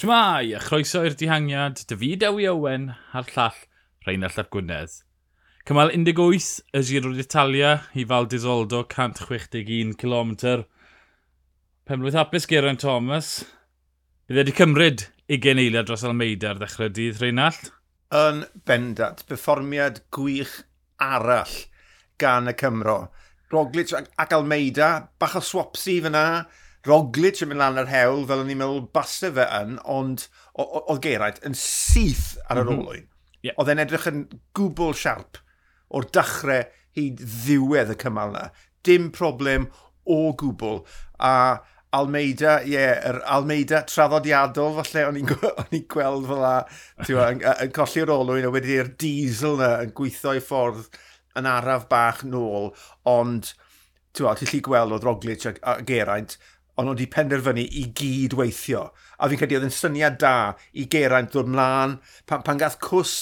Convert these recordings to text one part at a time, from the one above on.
Shmai, a chroeso i'r dihangiad, David Ewi Owen a'r llall Rheinald Ap Gwynedd. Cymal 18 y Giro d'Italia i fal disoldo 161 km. Penblwydd hapus Geraint Thomas. Bydd wedi cymryd 20 eiliad dros Almeida ar ddechrau dydd, Rheinald? Yn bendant, perfformiad gwych arall gan y Cymro. Roglic ac Almeida, bach o swapsi fyna, Roglic yn mynd lan yr hewl, fel o'n i'n meddwl basta fe yn, ond oedd Geraint yn syth ar yr mm -hmm. olwyn. Yeah. Oedd e'n edrych yn gwbl siarp o'r dechrau hyd ddiwedd y cymal yna. Dim problem o gwbl. A Almeida, ie, yeah, yr Almeida traddodiadol falle o'n i'n gweld fel la, yn, yn colli'r olwyn a wedi'r diesel yna yn gweithio i ffordd yn araf bach nôl, ond ti'n gallu gweld oedd Roglic a, a Geraint ond nhw wedi penderfynu i gyd weithio. A fi'n credu oedd yn syniad da i Geraint ddod mlaen, pan, pan gath cws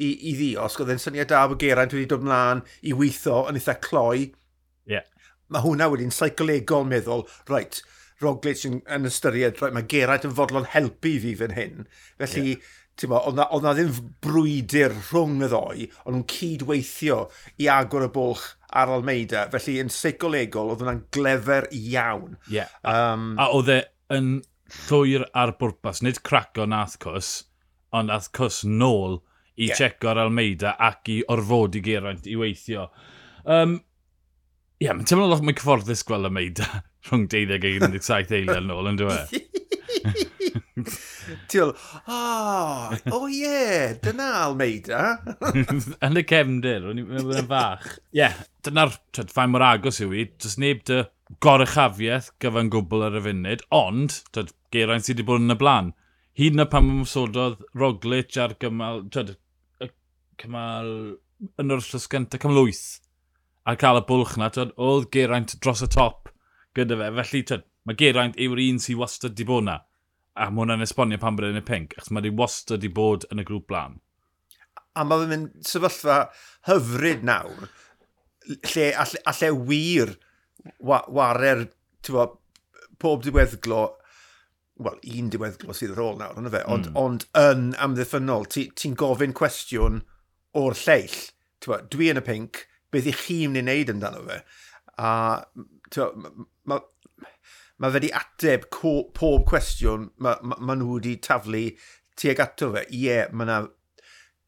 i, i ddios, oedd yn syniad da bod Geraint wedi dod mlaen i weithio yn eitha cloi. Yeah. Mae hwnna wedi'n seicolegol meddwl, reit, Roglic yn, yn ystyried, reit, mae Geraint yn fodlon helpu fi fan hyn. Felly, yeah oedd na, na ddim brwydr rhwng y ddoi, ond nhw'n cydweithio i agor y bwlch ar Almeida. Felly, yn seicolegol, oedd hwnna'n glefer iawn. Yeah. Um, a oedd e yn llwyr ar bwrpas, nid craco nath cws, ond nath cws nôl i yeah. checo'r Almeida ac i orfodi Geraint i weithio. Um, Ie, yeah, mae'n teimlo lot mwy cyfforddus gweld Almeida rhwng 12 a 17 eiliad nôl, yn dweud? Ti'n oh, oh yeah, dyna Almeida. Yn y cefndir, o'n i'n mynd yn fach. Ie, yeah, dyna'r ffain mor agos yw i, does neb dy gorychafiaeth gyfan gwbl ar y funud, ond, tyd, geraint sydd wedi bod yn y blaen. Hyd na pan mae'n sododd Roglic a'r gymal, tyd, y cymal yn yr llys gyntaf, cymal 8, a cael y bwlch na, tyd, oedd geraint dros y top gyda fe, felly, tyd, Mae Geraint yw'r un sy'n wastad di bod na. A mae hwnna'n esbonio pan bod e yn y pink, achos mae wedi wastad di bod yn y grŵp blaen. A mae fe'n mynd sefyllfa hyfryd nawr, lle alle, alle wir wa, ware'r pob diweddglo wel, un diweddglo sydd ar ôl nawr, ond fe, hmm. ond, mm. ond yn amddiffynol, ti'n ti gofyn cwestiwn o'r lleill. Tywa, dwi yn y pink, beth i chi'n mynd i wneud amdano fe? A, tewa, ma, ma, mae fe wedi ateb pob cwestiwn mae ma, ma nhw wedi taflu tuag ato fe. Ie, yeah, mae yna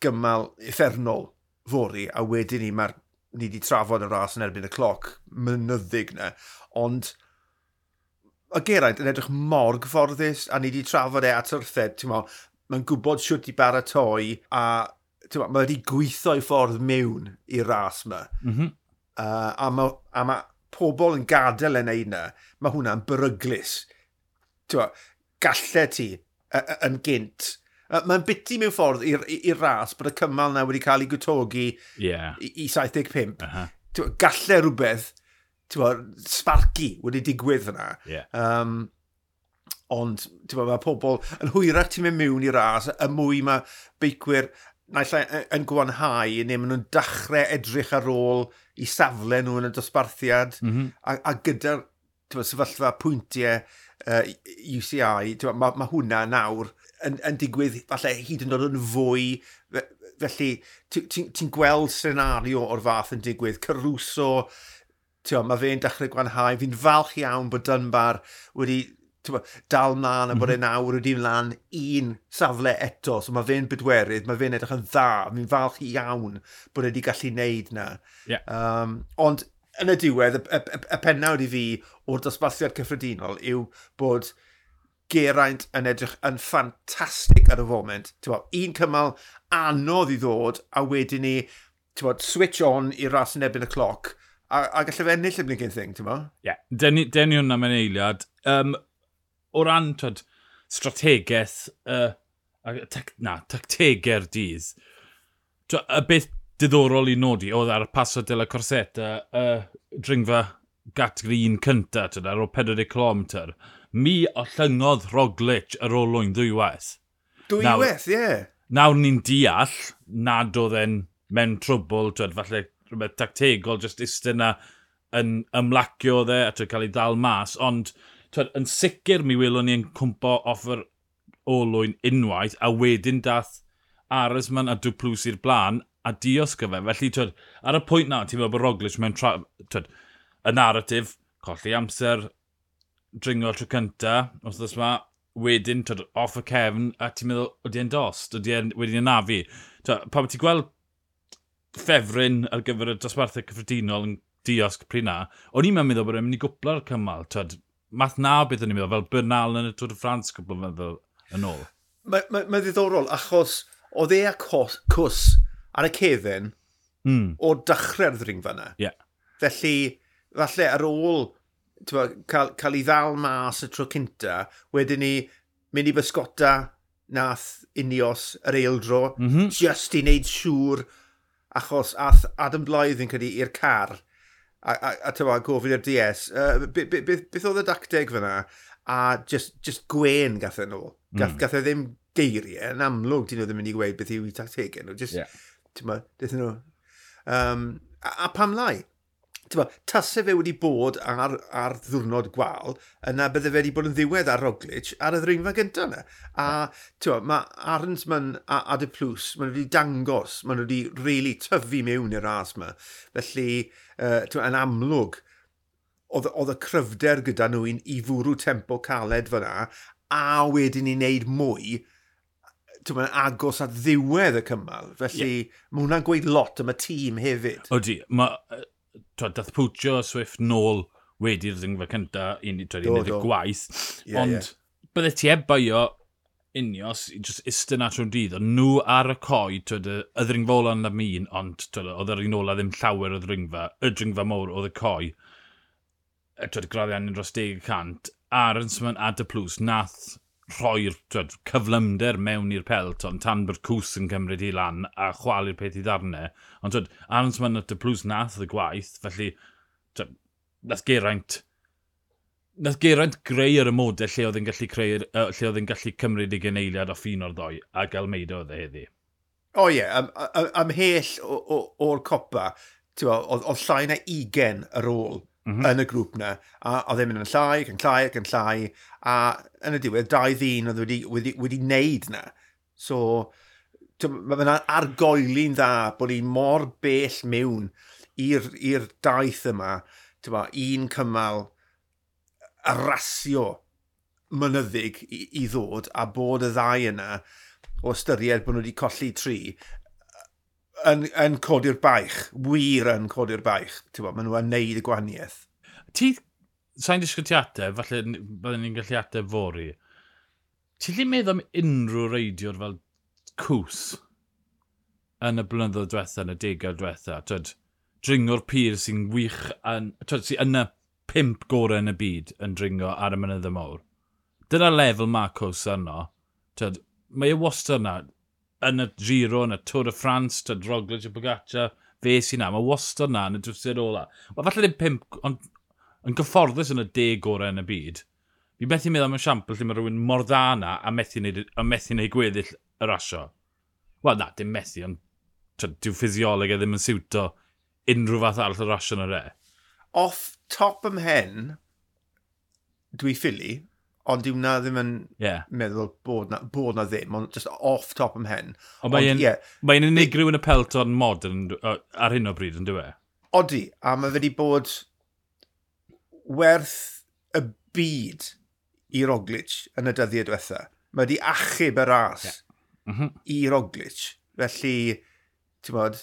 gymal effernol fori, a wedyn ni mae'r ni wedi trafod y ras yn erbyn y cloc mynyddig na, ond y Geraint yn edrych mor gyfforddus a ni wedi trafod e at wrthed, ti'n mo, mae'n gwybod siwt i baratoi a ma, mae wedi gweithio i ffordd mewn i'r ras yma. Mm -hmm. uh, a mae ma, pobl yn gadael yn neud yna, mae hwnna'n beryglis. Tewa, gallu ti yn gynt. Mae'n biti mewn ffordd i'r ras bod y cymal na wedi cael ei gwtogi yeah. i i 75. Uh -huh. Tewa, gallu rhywbeth tewa, sparki wedi digwydd yna. Yeah. Um, ond tewa, mae pobl yn hwyrach ti'n mynd mewn i'r ras, y mwy mae beicwyr naill yn gwanhau, neu maen nhw'n dachrau edrych ar ôl i safle nhw yn y dosbarthiad, mm -hmm. a, a gyda'r sefyllfa pwyntiau uh, UCI, mae ma, hwnna nawr yn, yn digwydd falle hyd yn dod yn fwy, felly ti'n ti gweld senario o'r fath yn digwydd, Caruso, mae fe'n dechrau gwanhau, fi'n falch iawn bod Dunbar wedi bo, dal mlaen a bod mhm. e nawr wedi mlaen un safle eto. So mae fe'n bydwerydd, mae fe'n edrych yn dda. Mi'n falch iawn bod e wedi gallu wneud na. Yeah. Um, ond yn y diwedd, y, y, y, y pennawd i fi o'r dosbarthiad cyffredinol yw bod Geraint yn edrych yn ffantastig ar y foment. Bo, un cymal anodd i ddod a wedyn ni bo, switch on i ras yn ebyn y cloc a, a gallai fe ennill y blinkin thing, ti'n mo? Ie, yeah. denu, denu hwnna mewn eiliad. Um, o ran twyd, strategaeth, uh, tec, na, tactegau'r dydd, y beth diddorol i nodi oedd ar y Paso de la Corseta, y uh, dringfa gategori un cynta, twyd, ar o 40 km. Mi o llyngodd Roglic ar ôl lwy'n ddwywaith. Dwywaith, ie. Yeah. Nawr ni'n deall nad oedd e'n mewn trwbl, twyd, falle rhywbeth tactegol, just iste yna yn ymlacio oedd e, a twyd cael ei ddal mas, ond twed, yn sicr mi welwn ni'n yn cwmpo offer olwyn unwaith, a wedyn dath Aresman a Dwplws i'r blaen, a diosg o fe. Felly, twyd, ar y pwynt na, ti'n meddwl bod Roglic mewn tra... Twyd, y narratif, colli amser, dringo tro cynta, os ddys ma, wedyn, twyd, off y cefn, a ti'n meddwl, ydy e'n dost, ydy e'n wedi yn nafu. Twyd, pa bod ti'n gweld ffefryn ar gyfer y dosbarthau cyffredinol yn diosg pryd na, o'n i'n meddwl bod e'n mynd i gwpla'r cymal, twyd, math na beth o'n i'n meddwl, fel Bernal yn y Tour de France cwbl meddwl yn ôl. Mae ma, ma ddiddorol, achos oedd e a cos, cws ar y cefn mm. o dechrau'r ddringfa yna. Yeah. Felly, falle ar ôl tywa, cael, cael ei ddal mas y tro cynta, wedyn ni mynd i bysgota nath unios yr eildro, mm -hmm. just i wneud siŵr, achos ath Adam Blythe yn credu i'r car, a, a, a tywa, gofyn i'r DS, uh, beth oedd y dacteg fyna? A just, just gwen gath e nhw. Mm. Gath, mm. gath e ddim geiriau, yn amlwg, dyn nhw ddim yn mynd i gweud beth yw i tactegau nhw. Just, yeah. tywa, e dyn nhw. Um, a, a pam lai? tyma, tasau fe wedi bod ar, ar ddwrnod gwal, yna bydde fe wedi bod yn ddiwedd ar Roglic ar y ddringfa gyntaf yna. A tyma, mae Arnsman a, a De Plus, maen nhw wedi dangos, maen nhw wedi really tyfu mewn i'r ras yma. Felly, uh, tyma, yn amlwg, oedd y cryfder gyda nhw i, i fwrw tempo caled fyna, a wedyn i wneud mwy, mae'n agos at ddiwedd y cymal. Felly, yeah. mae hwnna'n gweud lot am y tîm hefyd. Odi, mae dath pwtio Swift nôl wedi'r ddingfa cynta, un i dweud gwaith, yeah, ond yeah. bydde ti ebaio unios, just iste na trwy'n dydd, ond nhw ar y coi, twyd, y ddringfol yn am un, ond oedd yr un ola ddim llawer o ddringfa, y ddringfa mowr oedd y coi, y twyd, graddiau yn dros 10 cant, Arons mewn Ada Plus, nath rhoi'r cyflymder mewn i'r pelt, ond tan bod cws yn cymryd i lan a chwalu'r peth i ddarnau. Ond twyd, Arons Mann at y plws nath y gwaith, felly twyd, nath Geraint nath Geraint greu ar y modau lle oedd yn gallu, creu, uh, lle oedd yn gallu cymryd i geneiliad off un o'r ddoi a gael meidio oedd e heddi. O ie, yeah, amhell o'r copa, oedd llai na 20 ar ôl mm -hmm. yn y grŵp na, a oedd e'n mynd yn llai, ac yn llai, ac yn llai, a yn y diwedd, dau ddyn oedd wedi, wedi, wedi wneud na. So, mae yna argoeli'n dda bod ni mor bell mewn i'r daith yma, ma, un cymal y rasio mynyddig i, i ddod a bod y ddau yna o ystyried bod nhw wedi colli tri yn, yn codi'r baich, wir yn codi'r baich. Ti'n bod, maen nhw yn neud y gwahaniaeth. Ti, sa'n disgwyl ti ateb, falle byddwn ni'n gallu ateb fori, ti ddim meddwl am unrhyw reidiwr fel cws yn y blynyddoedd diwetha, yn y degau diwetha, twyd, dringo'r pyr sy'n wych, yn, twyd, sy'n yn y pimp gorau yn y byd yn dringo ar y mynydd y mawr. Dyna lefel mae cws yno, Twyd, mae y wastad yna, yn y Giro, yn y Tour de France, tyd Roglic y Bogaccia, fe sy'n na. Mae wastad na yn y drwsyd ola. Wel, falle ddim pimp, ond yn gyfforddus yn y deg gorau yn y byd. Fi methu meddwl am y siampl lle mae rhywun mor dda na a methu neud, a methu neud gweddill y rasio. Wel, na, dim methu, ond dyw ffisioleg e ddim yn siwto unrhyw fath arall y rasio yn y re. Off top ym hen, dwi ffili, Ond dyw na ddim yn yeah. meddwl bod na, bod na ddim, ond just off top ym hen. Ond mae'n yeah, mae unigryw yn y pelton modern ar hyn o bryd yn dweud? Odi, a mae wedi bod werth y byd i Roglic yn y dyddiau diwetha. Mae wedi achub y ras yeah. mm -hmm. i Roglic. Felly, ti'n bod,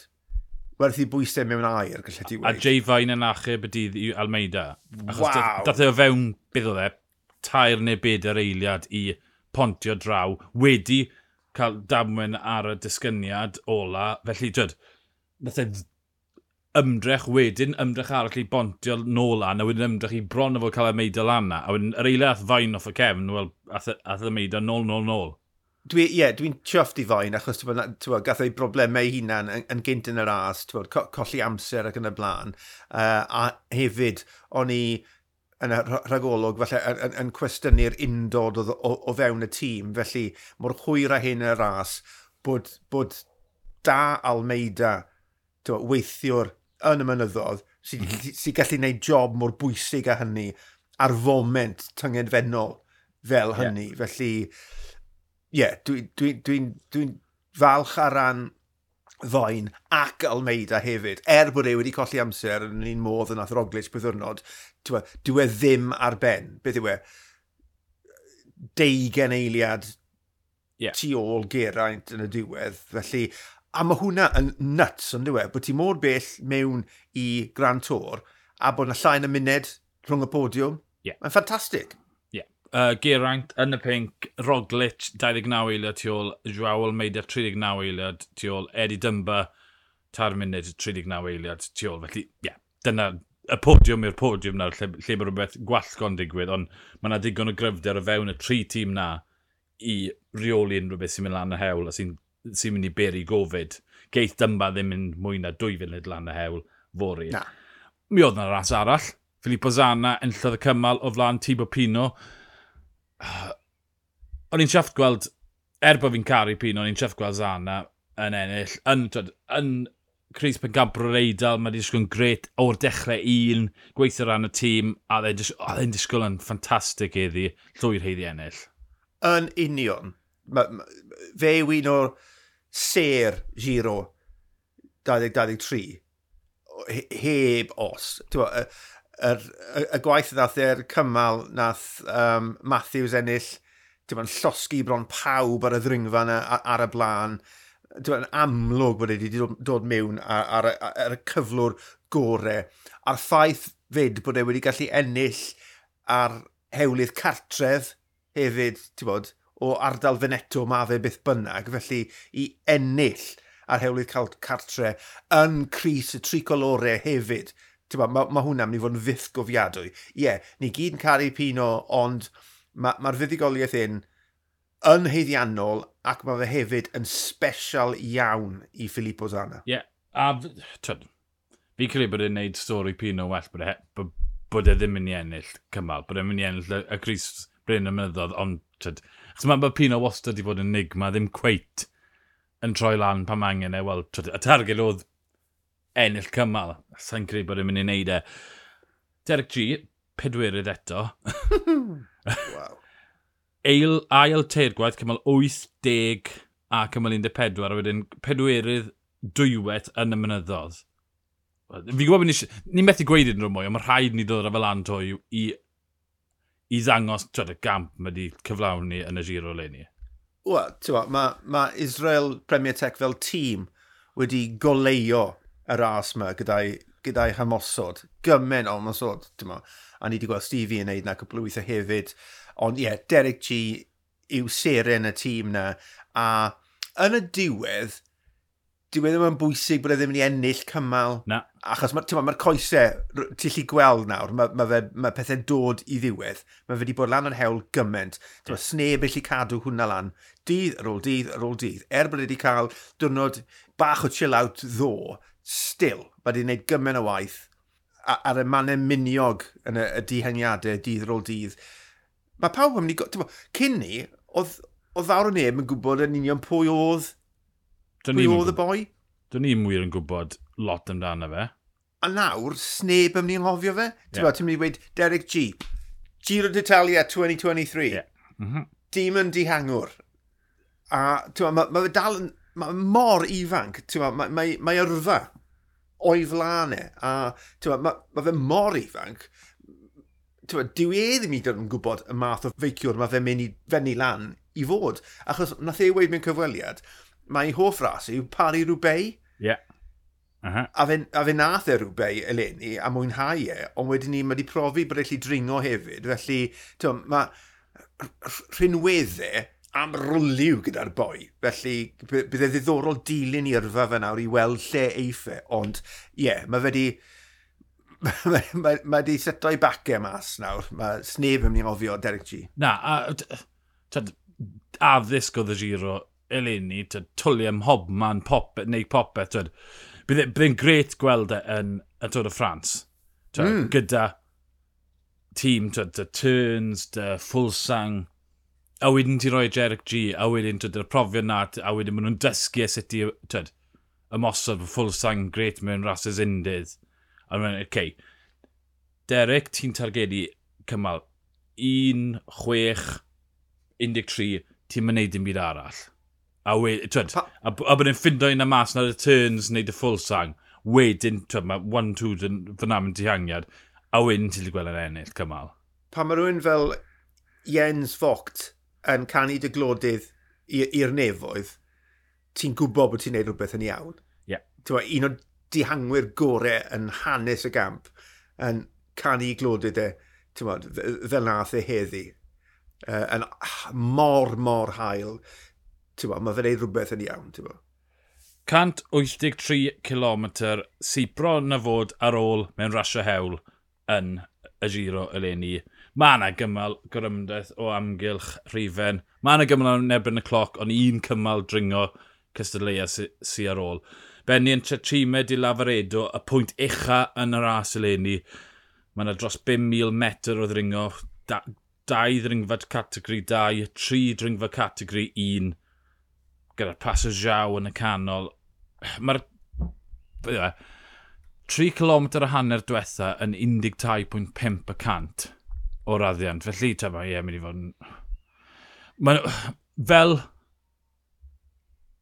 werth i bwysau mewn air, gallai ti wedi. A Jay Fain yn achub y dydd i Almeida. Achos wow. dath e o fewn, beth oedd e, tair neu bedair eiliad i pontio draw wedi cael damwen ar y disgyniad ola. Felly, dyd, nath e ymdrech wedyn, ymdrech arall i bontio nôl an, a wedyn ymdrech i bron o fod cael y meidio lana. A wedyn, yr eiliad fain off y cefn, wel, ath y meidio nôl, nôl, nôl. Dwi, ie, yeah, dwi'n tiofft i fain, achos twa, gath ei broblemau hunan yn, yn gynt yn yr as, twa, co colli amser ac yn y blaen. Uh, a hefyd, o'n i yn y rhagolwg falle yn, yn, yn cwestiynu'r undod o, o, o fewn y tîm. Felly, mor hwyr a hyn y ras bod, bod da Almeida to, weithiwr yn y mynyddodd mhm. sy'n mm -hmm. sy gallu gwneud job mor bwysig a hynny ar foment tyngedfennol fel hynny. Yeah. Felly, ie, yeah, dwi'n dwi, dwi, dwi, dwi falch ar ran ddoen ac Almeida hefyd, er bod e wedi colli amser yn un modd yn ath bythwrnod, tywa, dyw e ddim ar ben. Beth yw e? Deigen eiliad yeah. tu ôl geraint yn y diwedd. Felly, a mae hwnna yn nuts, ond dyw e, bod ti mor bell mewn i Grand Tour a bod yna llain y muned rhwng y podiwm. Yeah. Mae'n ffantastig. Yeah. Uh, Geraint yn y pink, Roglic 29 eiliad tu ôl, Joao Almeida 39 eiliad tu ôl, Eddie Dymba 3 munud 39 eiliad tu ôl. Felly, ie, yeah, dyna y podiwm i'r podiwm nawr, lle, lle mae rhywbeth gwallgo'n digwydd, ond mae yna digon o gryfder o fewn y tri tîm na i reoli unrhyw beth sy'n mynd lan y hewl a sy'n sy mynd i beri gofyd. Geith dyma ddim yn mwy na dwy funud lan y hewl fori. Na. Mi oedd yna ras arall. Filippo Zana enllodd y cymal o flaen Tibo Pino. O'n i'n siafft gweld, er bod fi'n caru Pino, o'n i'n siafft gweld Zana yn ennill, yn, twyd, yn Chris Pengabro Reidal, mae wedi disgwyl yn gret o'r dechrau un, gweithio ran y tîm, a dde'n e oh, disgwyl yn ffantastig iddi, llwy'r heiddi ennill. Yn union. Ma, ma, fe yw un o'r ser giro 2023 heb os. Y, y, y gwaith nath e'r cymal nath um, Matthews ennill, ti'n llosgi bron pawb ar y ddringfa ar, ar y blaen yn amlwg bod wedi dod, mewn ar, ar, ar, ar, y cyflwr gorau. A'r ffaith fyd bod e wedi gallu ennill ar hewlydd cartref hefyd, ti'n bod, o ardal Veneto ma fe byth bynnag, felly i ennill ar hewlydd cartre yn Cris y Tricolore hefyd. Ti'n bod, mae ma hwnna'n mynd i fod yn fydd gofiadwy. Ie, yeah, ni gyd yn caru Pino, ond mae'r ma, ma fuddigoliaeth un yn heiddiannol ac mae fe hefyd yn special iawn i Filippo Zana. Ie, yeah. a tyd, fi credu bod e'n neud stori Pino well bod e, bod, bod e ddim yn i ennill cymal, bod e'n mynd i ennill y, y Cris Bryn y mynyddodd, ond tyd, achos mae Pino wastad i fod yn nig, mae ddim cweit yn troi lan pam angen e, wel, twyd, y targed oedd ennill cymal, sa'n credu bod e'n mynd i wneud e. Derek G, pedwyrydd eto. wow ail, ail teir gwaith cymal 80 a cymal 14 a wedyn pedwerydd dwywet yn y mynyddodd. Fi gwybod bod ni'n methu gweud yn rhywun mwy, ond mae rhaid ni ddod ar fel anto i, i, i ddangos twyd, y gamp mae wedi cyflawn ni yn y giro le ni. Wel, mae ma Israel Premier Tech fel tîm wedi goleio y ras yma gyda'i gyda hymosod. Gymen o hymosod, ti'n A ni wedi gweld Stevie yn neud na cwbl o weithiau hefyd. Ond ie, yeah, Derek G yw seren y tîm na. A yn y diwedd, dyw e ddim yn bwysig bod e ddim yn ei ennill cymal. Na. Achos mae'r ma, ma coesau, ti'n lli gweld nawr, mae ma ma pethau'n dod i ddiwedd. Mae fe wedi bod lan yn hewl gymaint. Yeah. Mae sneb eich cadw hwnna lan. Dydd ar ôl dydd ar ôl dydd. Er bod wedi cael diwrnod bach o chill out ddo, still, mae wedi gwneud gymaint o waith ar y mannau miniog yn y, y dihengiadau dydd ar ôl dydd mae pawb yn mynd i... Bo, cyn ni, oedd, oedd awr o neb yn gwybod yn union pwy oedd, pwy oedd y boi. Do'n ni'n wir yn gwybod lot amdano fe. A nawr, sneb yn mynd i'n hofio fe. Ti'n yeah. mynd i weid, Derek G. Giro d'Italia 2023. Yeah. Mm -hmm. Dim yn dihangwr. A mae ma, ma dal yn... Mae mor ifanc. Mae mae, mae yrfa o'i flanau. A mae ma, ma fe mor ifanc dyw e ddim i ddim yn gwybod y math o feiciwr mae fe'n mynd i fenni lan i fod. Achos nath ei weid mewn cyfweliad, mae hoff ras yw pari rhywbeth. Ie. Yeah. Uh -huh. A fe, a fe nath e rhywbeth eleni a mwynhau e, ond wedyn ni mae wedi profi bod eich dringo hefyd. Felly, ti'n mae rhinweddau e am rwliw gyda'r boi. Felly, bydd e ddiddorol dilyn i yrfa fe nawr i weld lle eiffau. E. Ond, ie, yeah, mae fe wedi... mae ma, ma di setio'i bacau mas nawr. Mae sneb yn mynd i ofio Derek G. Na, a tad, addysg oedd y giro eleni, tad, twli am hobman, popet, neu popet, Tad, e, bydd e'n gret gweld e yn y Tôr y Ffrans. Mm. Gyda tîm, tad, dy Turns, dy Fulsang, a wedyn ti roi Derek G, a wedyn tad, y profiad na, a wedyn maen nhw'n dysgu e sut i, tad, ymosod fy Fulsang gret mewn rhasys undydd. A mae'n, okay. Derek, ti'n targedu cymal 1, 6, 13, ti'n mynd neud dim byd arall. A, we, twed, a, a, a bod e'n ffindo un mas na'r turns neu dy full sang. Wedyn, twed, mae 1-2 yn fyna mynd i hangiad, A wedyn ti'n gweld yn ennill cymal. Pa mae rhywun fel Jens Vogt yn canu dy glodydd i'r nefoedd, ti'n gwybod bod ti'n neud rhywbeth yn iawn. Yeah. Tewa, un o dihangwyr gorau yn hanes y gamp yn canu glodau de, ti'n modd, fel nath e heddi. Uh, yn mor, mor hael. Ti'n modd, mae fe'n neud rhywbeth yn iawn, ti'n 183 km sipro na fod ar ôl mewn rasio hewl yn y giro eleni. Mae yna gymal gorymdaeth o amgylch rhifen. Mae yna gymal yn ebyn y cloc, ond un cymal dringo cystadleuau sy, sy ar ôl. Benny yn Chachime di Lafaredo, y pwynt ucha yn yr as eleni. Mae yna dros 5,000 metr o ddringo, da, dau ddringfad categori 2, tri dringfad categori 1, gyda Passagiaw yn y canol. Mae'r... 3 km a hanner diwetha yn 12.5% o raddiant. Felly, ta ma, ie, mynd i fod yn... Ma, fel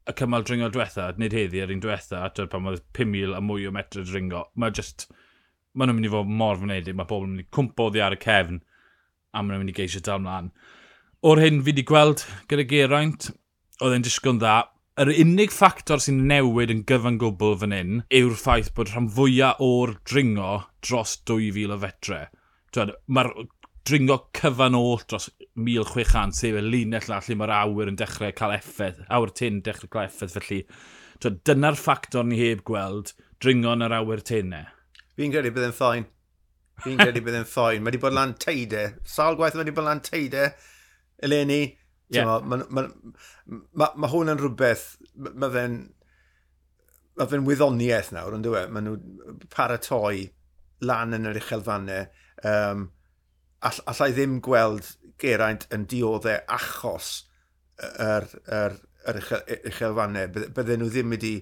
y cymal dringo diwetha, nid heddi ar un diwetha, atod pan mae 5,000 a mwy o metr dringo, mae just, mae nhw'n mynd i fod mor fynedig, mae pobl yn mynd i cwmpo oddi ar y cefn, a maen nhw'n mynd i geisio dal mlaen. O'r hyn fi wedi gweld gyda Geraint, oedd e'n disgwyl dda, yr unig ffactor sy'n newid yn gyfan gwbl fan hyn yw'r ffaith bod rhan fwyaf o'r dringo dros 2,000 o fetre. Mae'r dringo cyfan o dros 1600, sef y linell na lle mae'r awyr yn dechrau cael effaith, awyr tyn yn dechrau cael effaith, felly dyna'r ffactor ni heb gweld, dringo yn yr awyr tynau. E. Fi'n credu bydd yn ffain. Fi'n credu bydd yn ffain. Mae wedi bod lan teide. Sal gwaith mae wedi bod lan teide, Eleni, yeah. mae ma, ma, ma, ma hwn yn rhywbeth, mae fe'n ma fe'n wyddoniaeth nawr, ond dwi e? mae nhw paratoi lan yn yr uchelfannau. Um, all, allai ddim gweld Geraint yn dioddau achos yr, yr, yr uchelfannau. Bydden nhw ddim wedi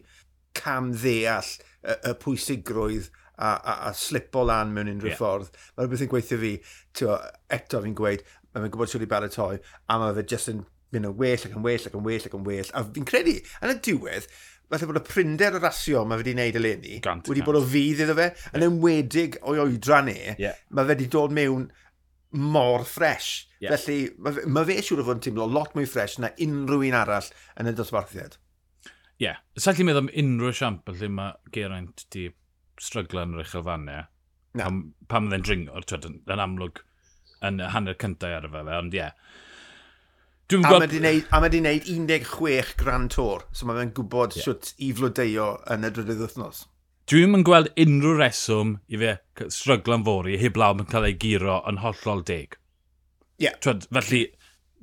cam ddeall y, y pwysigrwydd a, a, a slipo lan mewn unrhyw yeah. ffordd. Mae rhywbeth yn gweithio fi, tiwa, eto fi'n gweud, mae fe'n gwybod siwr i baratoi, a mae fe jyst yn mynd yn well ac yn well ac yn well ac yn well. A fi'n credu, yn y diwedd, falle bod y prinder o rasio mae fe wedi wneud eleni, wedi bod o fydd iddo fe, yn enwedig o'i oedran e, yeah. mae fe wedi dod mewn mor ffres. Yeah. Felly, mae ma fe siŵr o fod yn teimlo lot mwy ffres na unrhyw un arall yn y dosbarthiad. Ie. Yeah. Sa'n ti'n meddwl am unrhyw esiampl lle mae Geraint di stryglo yn yr uchelfannau? Na. Pam, pam dde'n dringor, twyd, yn, yn amlwg yn y hanner cyntaf ar y fe, ond ie. Yeah. Dwi'n gweld... A mae wedi wneud 16 Grand Tour, so mae fe'n gwybod yeah. siwt i flodeo yn y drydydd wythnos dwi'n yn gweld unrhyw reswm i fe stryglan fori heb law yn cael ei giro yn hollol deg. Ie. Yeah. Twyd, felly,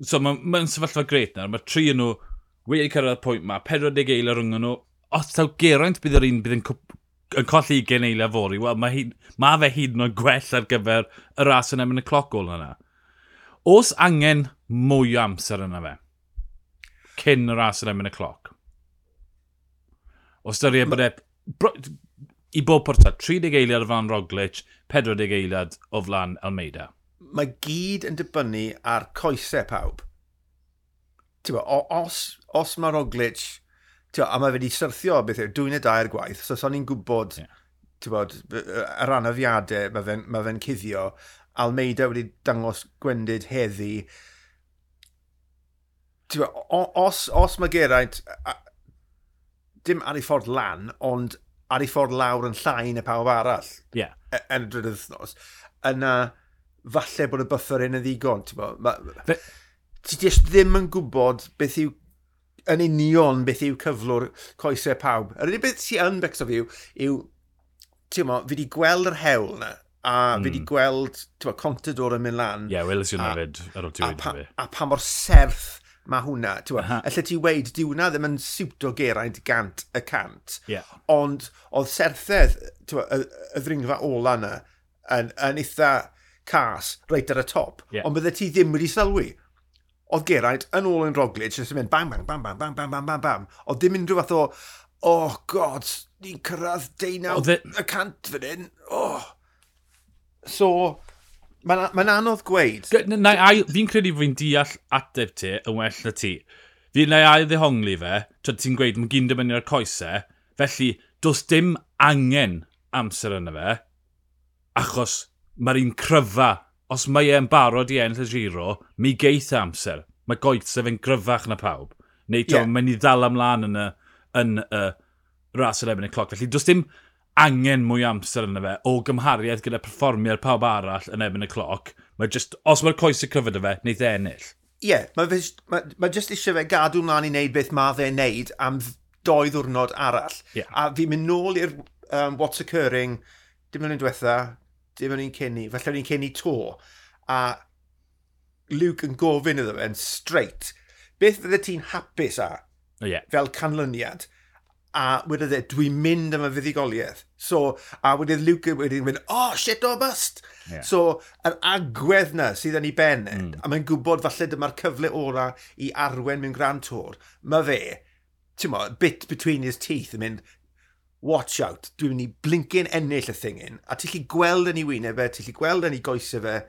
so mae'n ma, sefyllfa gret nawr. Mae tri yn nhw wedi cyrraedd y pwynt ma, 40 eil ar rhwng nhw. Os taw geraint bydd yr un bydd yn, yn colli 20 eil fori, wel mae, ma fe hyd yn oed gwell ar gyfer y ras yn emyn y cloc ôl yna. Os angen mwy o amser yna fe, cyn y ras yn emyn y cloc, os dyr bod e i bob porta, 30 eiliad o flan Roglic, 40 eiliad o flan Almeida. Mae gyd yn dibynnu ar coesau pawb. Tewa, os, os mae Roglic, tewa, a mae wedi syrthio beth yw, dwi'n y dair gwaith, so son i'n gwybod yeah. yr anafiadau mae fe'n ma fe cuddio, Almeida wedi dangos gwendid heddi. Tewa, os, os mae Geraint, a, dim ar ei ffordd lan, ond ar ei ffordd lawr yn llai na pawb arall. Ie. Yeah. Yn y drydydd wythnos. Yna, falle bod y buffer yn y ddigon. Fe... Ti just ddim yn gwybod beth yw yn union beth yw cyflwr coesau pawb. Yr unig beth sy'n yn becso fi yw, yw ti'n mo, fi wedi gweld yr hewl na, a mm. fi wedi hmm. gweld, ti'n mo, Contador yn mynd lan. Ie, yeah, welys i'n hefyd, ar ôl ti wedi fi. A pa mor serth mae hwnna, ti'n uh -huh. allai ti weid, di hwnna ddim yn siwto geraint gant y cant, yeah. ond oedd serthedd wa, y, y ddringfa ola yna yn, yn eitha cas reit ar y top, yeah. ond bydde ti ddim wedi sylwi. Oedd Geraint yn ôl yn Roglic, jyst yn mynd bang, bang, bang, bang, bang, bang, bang, bang, bang. Oedd dim unrhyw fath o, oh god, ni'n cyrraedd deunaw y cant fan hyn. Oh. So, Mae'n ma anodd gweud. Fi'n credu fi'n deall ateb ti yn well na ti. Fi'n na ail ddehongli fe, trwy ti'n gweud mae'n gyn dyfynu ar coesau, felly does dim angen amser yna fe, achos mae'r un cryfa, os mae e'n barod i enll y giro, mi geith amser. Mae goethe fe'n gryfach na pawb. Neu to, yeah. mae'n i ddal amlaen yn y, yn y ras yr ebyn y cloc. Felly does dim angen mwy amser yna fe o gymhariaeth gyda perfformiad pawb arall yn ebyn y cloc. Mae just, os mae'r coesau cryfod y fe, wneud e ennill. Ie, yeah, mae ma, ma just eisiau fe gadw mlaen i wneud beth mae fe'n wneud am doi ddwrnod arall. Yeah. A fi'n mynd nôl i'r um, What's Occurring, dim ond yn diwetha, dim ond un cynni, felly o'n i'n cynni to. A Luke yn gofyn iddo fe'n straight. Beth fydde ti'n hapus a? oh, Yeah. Fel canlyniad a wedodd e, dwi'n mynd am y fuddigoliaeth. So, a wedodd Luke wedyn mynd, oh, shit or bust! Yeah. So, yr agwedd na sydd yn ei ben, mm. a mae'n gwybod falle dyma'r cyfle ora i arwen mewn Grand Tour, mae fe, ti'n mo, bit between his teeth yn mynd, watch out, dwi'n mynd i blincyn ennill y thingin, a ti'n lli gweld yn ei wyneb e, ti'n lli gweld yn ei goesau fe.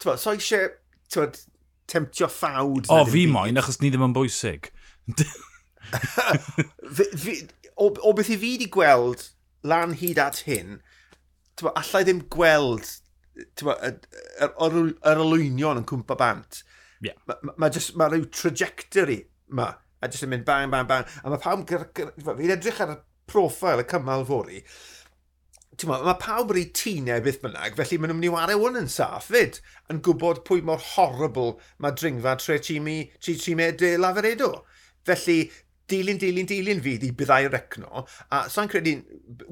Ti'n mo, so eisiau, ti'n mo, temtio ffawd. O, fi moyn, achos ni ddim yn bwysig. fi, fi, o, o beth i fi wedi gweld lan hyd at hyn, tywa, allai ddim gweld tywa, yr, yr, yr, olwynion yn cwmpa bant. Yeah. Mae ma, ma, ma rhyw trajectory ma, a jyst yn mynd bang, bang, bang. A mae pawb, fi'n edrych ar y profil y cymal fori, mae pawb rei tînau beth bynnag, felly maen nhw'n mynd i wario hwn yn saff fyd, yn gwybod pwy mor horrible mae dringfa tre chimi, tri chimau de laferedo. Felly, dilyn, dilyn, dilyn fi i byddai recno, a sa'n credu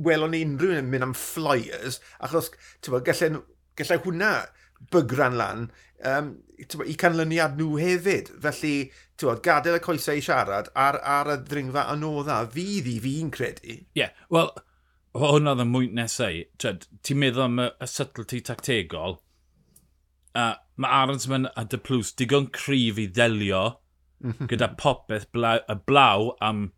welon ni unrhyw yn mynd am flyers, achos, ti'n bod, gallai, gallai hwnna bygran lan um, bo, i canlyniad nhw hefyd. Felly, ti'n bod, gadael y coesau i siarad ar, ar y ddringfa anodda, fydd i fi'n credu. Ie, yeah, wel, hwnna oedd y mwynt nesau. Ti'n meddwl am y, y subtlety tactegol, a mae Arons a dy plws digon cryf i ddelio Mhm. gyda popeth blaw, y blaw am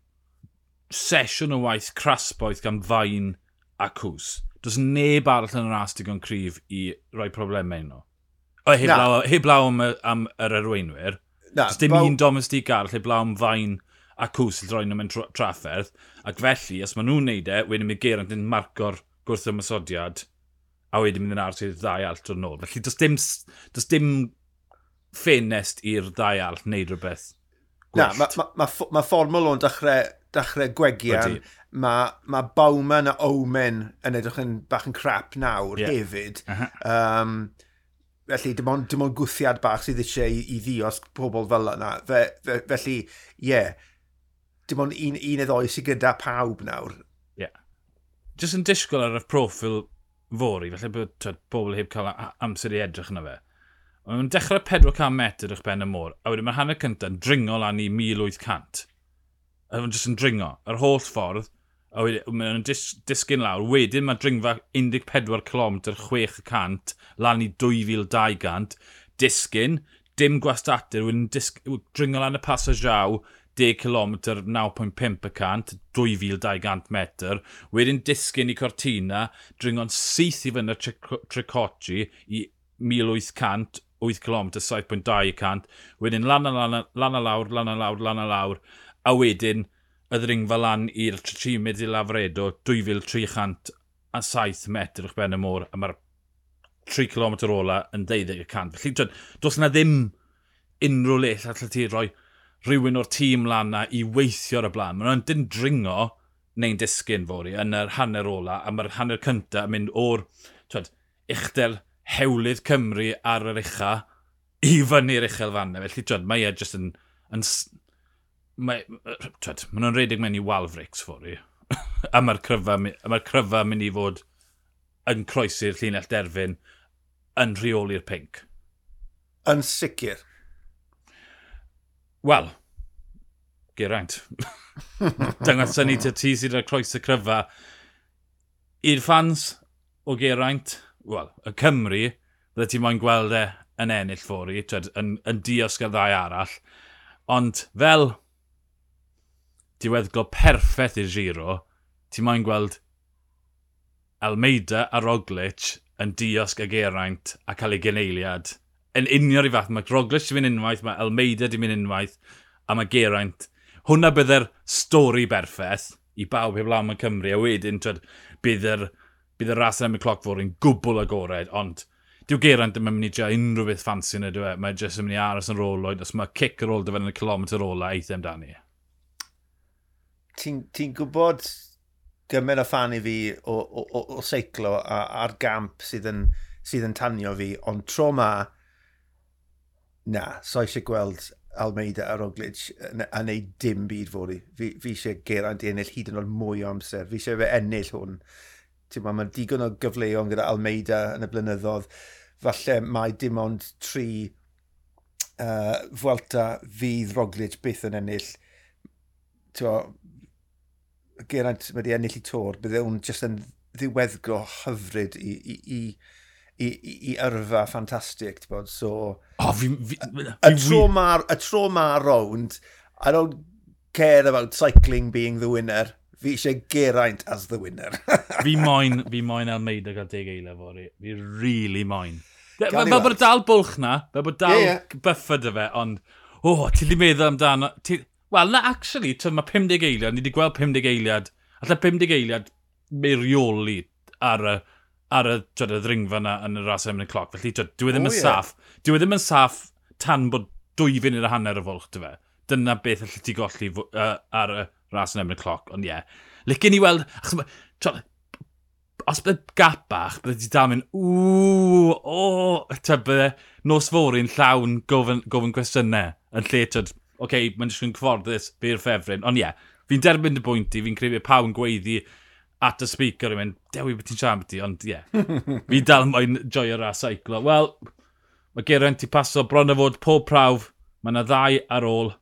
sesiwn o waith crasboeth gan fain a cws. Does neb arall yn yr as digon cryf i roi problemau nhw. O, heb law, heb law am, am yr arweinwyr. Na, Does dim baw... un domestig arall heb law am fain a cws sydd roi nhw mewn trafferth. Ac felly, os maen nhw'n neud e, wedyn mae Geraint yn marco'r gwrth ymysodiad a wedyn mynd yn ars i'r ddau alt o'r nôl. Felly, does dim, does dim ffenest i'r ddau all wneud rhywbeth gwyllt. Na, mae ma, ma, ma fformol o'n dechrau, dechrau gwegian. Mae ma Bowman a Omen yn edrych yn bach yn crap nawr yeah. hefyd. Uh -huh. um, felly, dim ond, dim ond gwthiad bach sydd eisiau i, i ddios pobl fel yna. Fe, fe, felly, ie, yeah, dim ond un, un edo ddoi sydd gyda pawb nawr. Ie. Yeah. Just yn disgwyl ar y profil fori, felly bod pobl heb cael amser i edrych yna fe. Mae nhw'n dechrau 400 metr o'ch ben y môr, a wedyn mae'r hanner cyntaf yn dringo lan i 1800. A mae'n jyst yn dringo, yr holl ffordd, a wedyn mae'n dis, disgyn lawr. Wedyn mae dringfa 14 km 600 lan i 2200, disgyn, dim gwastadur, wedyn dringo lan y pas o jaw, 10 km 9.5 y 2200 metr, wedyn disgyn i Cortina, dringo'n syth i fyny Tricoci i 1800 8 km, 7.2 cant, wedyn lan a lan, a, lan a lawr, lan a lawr, lan a lawr, a wedyn y ddringfa lan i'r 3 i lafredo 2300 a 7 metr o'ch ben y môr, a mae'r 3 km ola yn 12 cant. Felly, dwi, does yna ddim unrhyw le allai ti roi rhywun o'r tîm lan na i weithio ar y blaen. Mae nhw'n dyn dringo neu'n disgyn fori yn yr hanner ola, a mae'r hanner cyntaf yn mynd o'r twed, uchder hewlydd Cymru ar yr ucha i fyny'r uchel fanna. Felly, twyd, mae e jyst yn... yn mae, twyd, maen nhw'n redig mewn i Walfrics ffori. a mae'r cryfa, ma cryfa mynd i fod yn croesi'r llinell derfyn yn rheoli'r pink. Yn sicr. Wel, geraint. Dyngos ni ty ti sydd ar croes y cryfa. I'r fans o geraint, wel, y Cymru, bydde ti moyn gweld e yn ennill ffori, twed, yn, yn diosg ar ddau arall. Ond fel diweddglo perffaith i'r giro, ti moyn gweld Almeida a Roglic yn diosg y geraint a cael ei geneiliad. Yn union i fath, mae Roglic di mynd unwaith, mae Almeida di mynd unwaith, a mae Geraint. Hwna bydde'r stori berffaith i bawb heb lawn yn Cymru, a wedyn twed, bydd yr er bydd y ras yn y cloc fod yn gwbl agored, ond dyw Geraint ddim yn mynd i drio unrhyw beth ffansi yna, dyw e. Mae jyst yn mynd i aros yn rôl oed, os mae cic ar ôl dyfa yn y kilometr ola, eithaf amdani. E. Ti'n ti gwybod gymaint o fan i fi o, o, o, o seiclo a, a'r gamp sydd yn, sydd yn tanio fi, ond tro ma, na, so eisiau gweld Almeida a Roglic a wneud dim byd fod i. Fi, fi eisiau Geraint i ennill hyd yn oed mwy o amser. Fi eisiau fe ennill hwn mae digon o gyfleon gyda Almeida yn y blynyddoedd. Falle mae dim ond tri uh, Fwelta fydd Roglic byth yn ennill. Tewa, Geraint wedi ennill i tor, bydde hwn jyst yn ddiweddglo hyfryd i, i, i, i, i i yrfa ffantastig, ti'n bod, so... Oh, fi, fi, fi, y, tro ma, y tro ma rownd, I don't care about cycling being the winner, fi eisiau Geraint as the winner. fi moyn, fi moyn Almeida gael deg eile fori. Fi really moyn. Fel bod dal bwlch na, fel bod dal yeah, yeah. buffer dy fe, ond, o, oh, ti wedi meddwl amdano. Ti... Wel, na, actually, tyd, mae 50 eiliad, ni wedi gweld 50 eiliad, allai 50 eiliad meirioli ar y, ar y, twyd, y ddringfa na yn y ras yn y cloc. Felly, twyd, dwi e ddim yn oh, saff. Yeah. Dwi ddim yn saff tan bod dwy funud a hanner y fwlch dy fe. Dyna beth allai ti golli uh, ar y ras yn efo'r cloc, ond ie. Yeah. Licen i weld, achos os bydd gap bach, bydd ti dal mynd, ww, o, ta bydde nos i'n llawn gofyn, gofyn cwestiynau yn lle, tyd, oce, okay, mae'n dysgu'n cyfforddus, fe'r ffefryn, ond ie, yeah, fi'n derbyn dy bwynt i, fi'n credu pawb yn gweiddi at y speaker yn mynd, dewi beth ti'n siarad ti, ond ie, yeah, fi dal moyn joio ras seiclo. Wel, mae Geraint i paso bron a fod pob prawf, mae yna ddau ar ôl,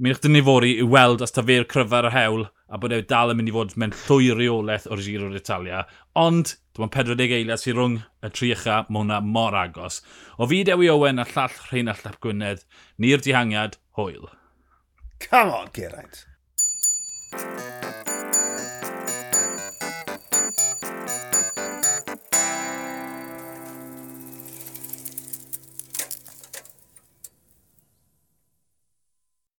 mi'n eich dynifori i weld os ta fe'r cryfa y hewl a bod e dal yn mynd i fod mewn llwy reolaeth o'r Giro d'Italia. Ond, dyma'n 40 eiliad sy'n rhwng y tri ucha, mae hwnna mor agos. O fi Dewi Owen a llall Rheinald Llap Gwynedd, ni'r dihangiad, hwyl. Come on, Geraint.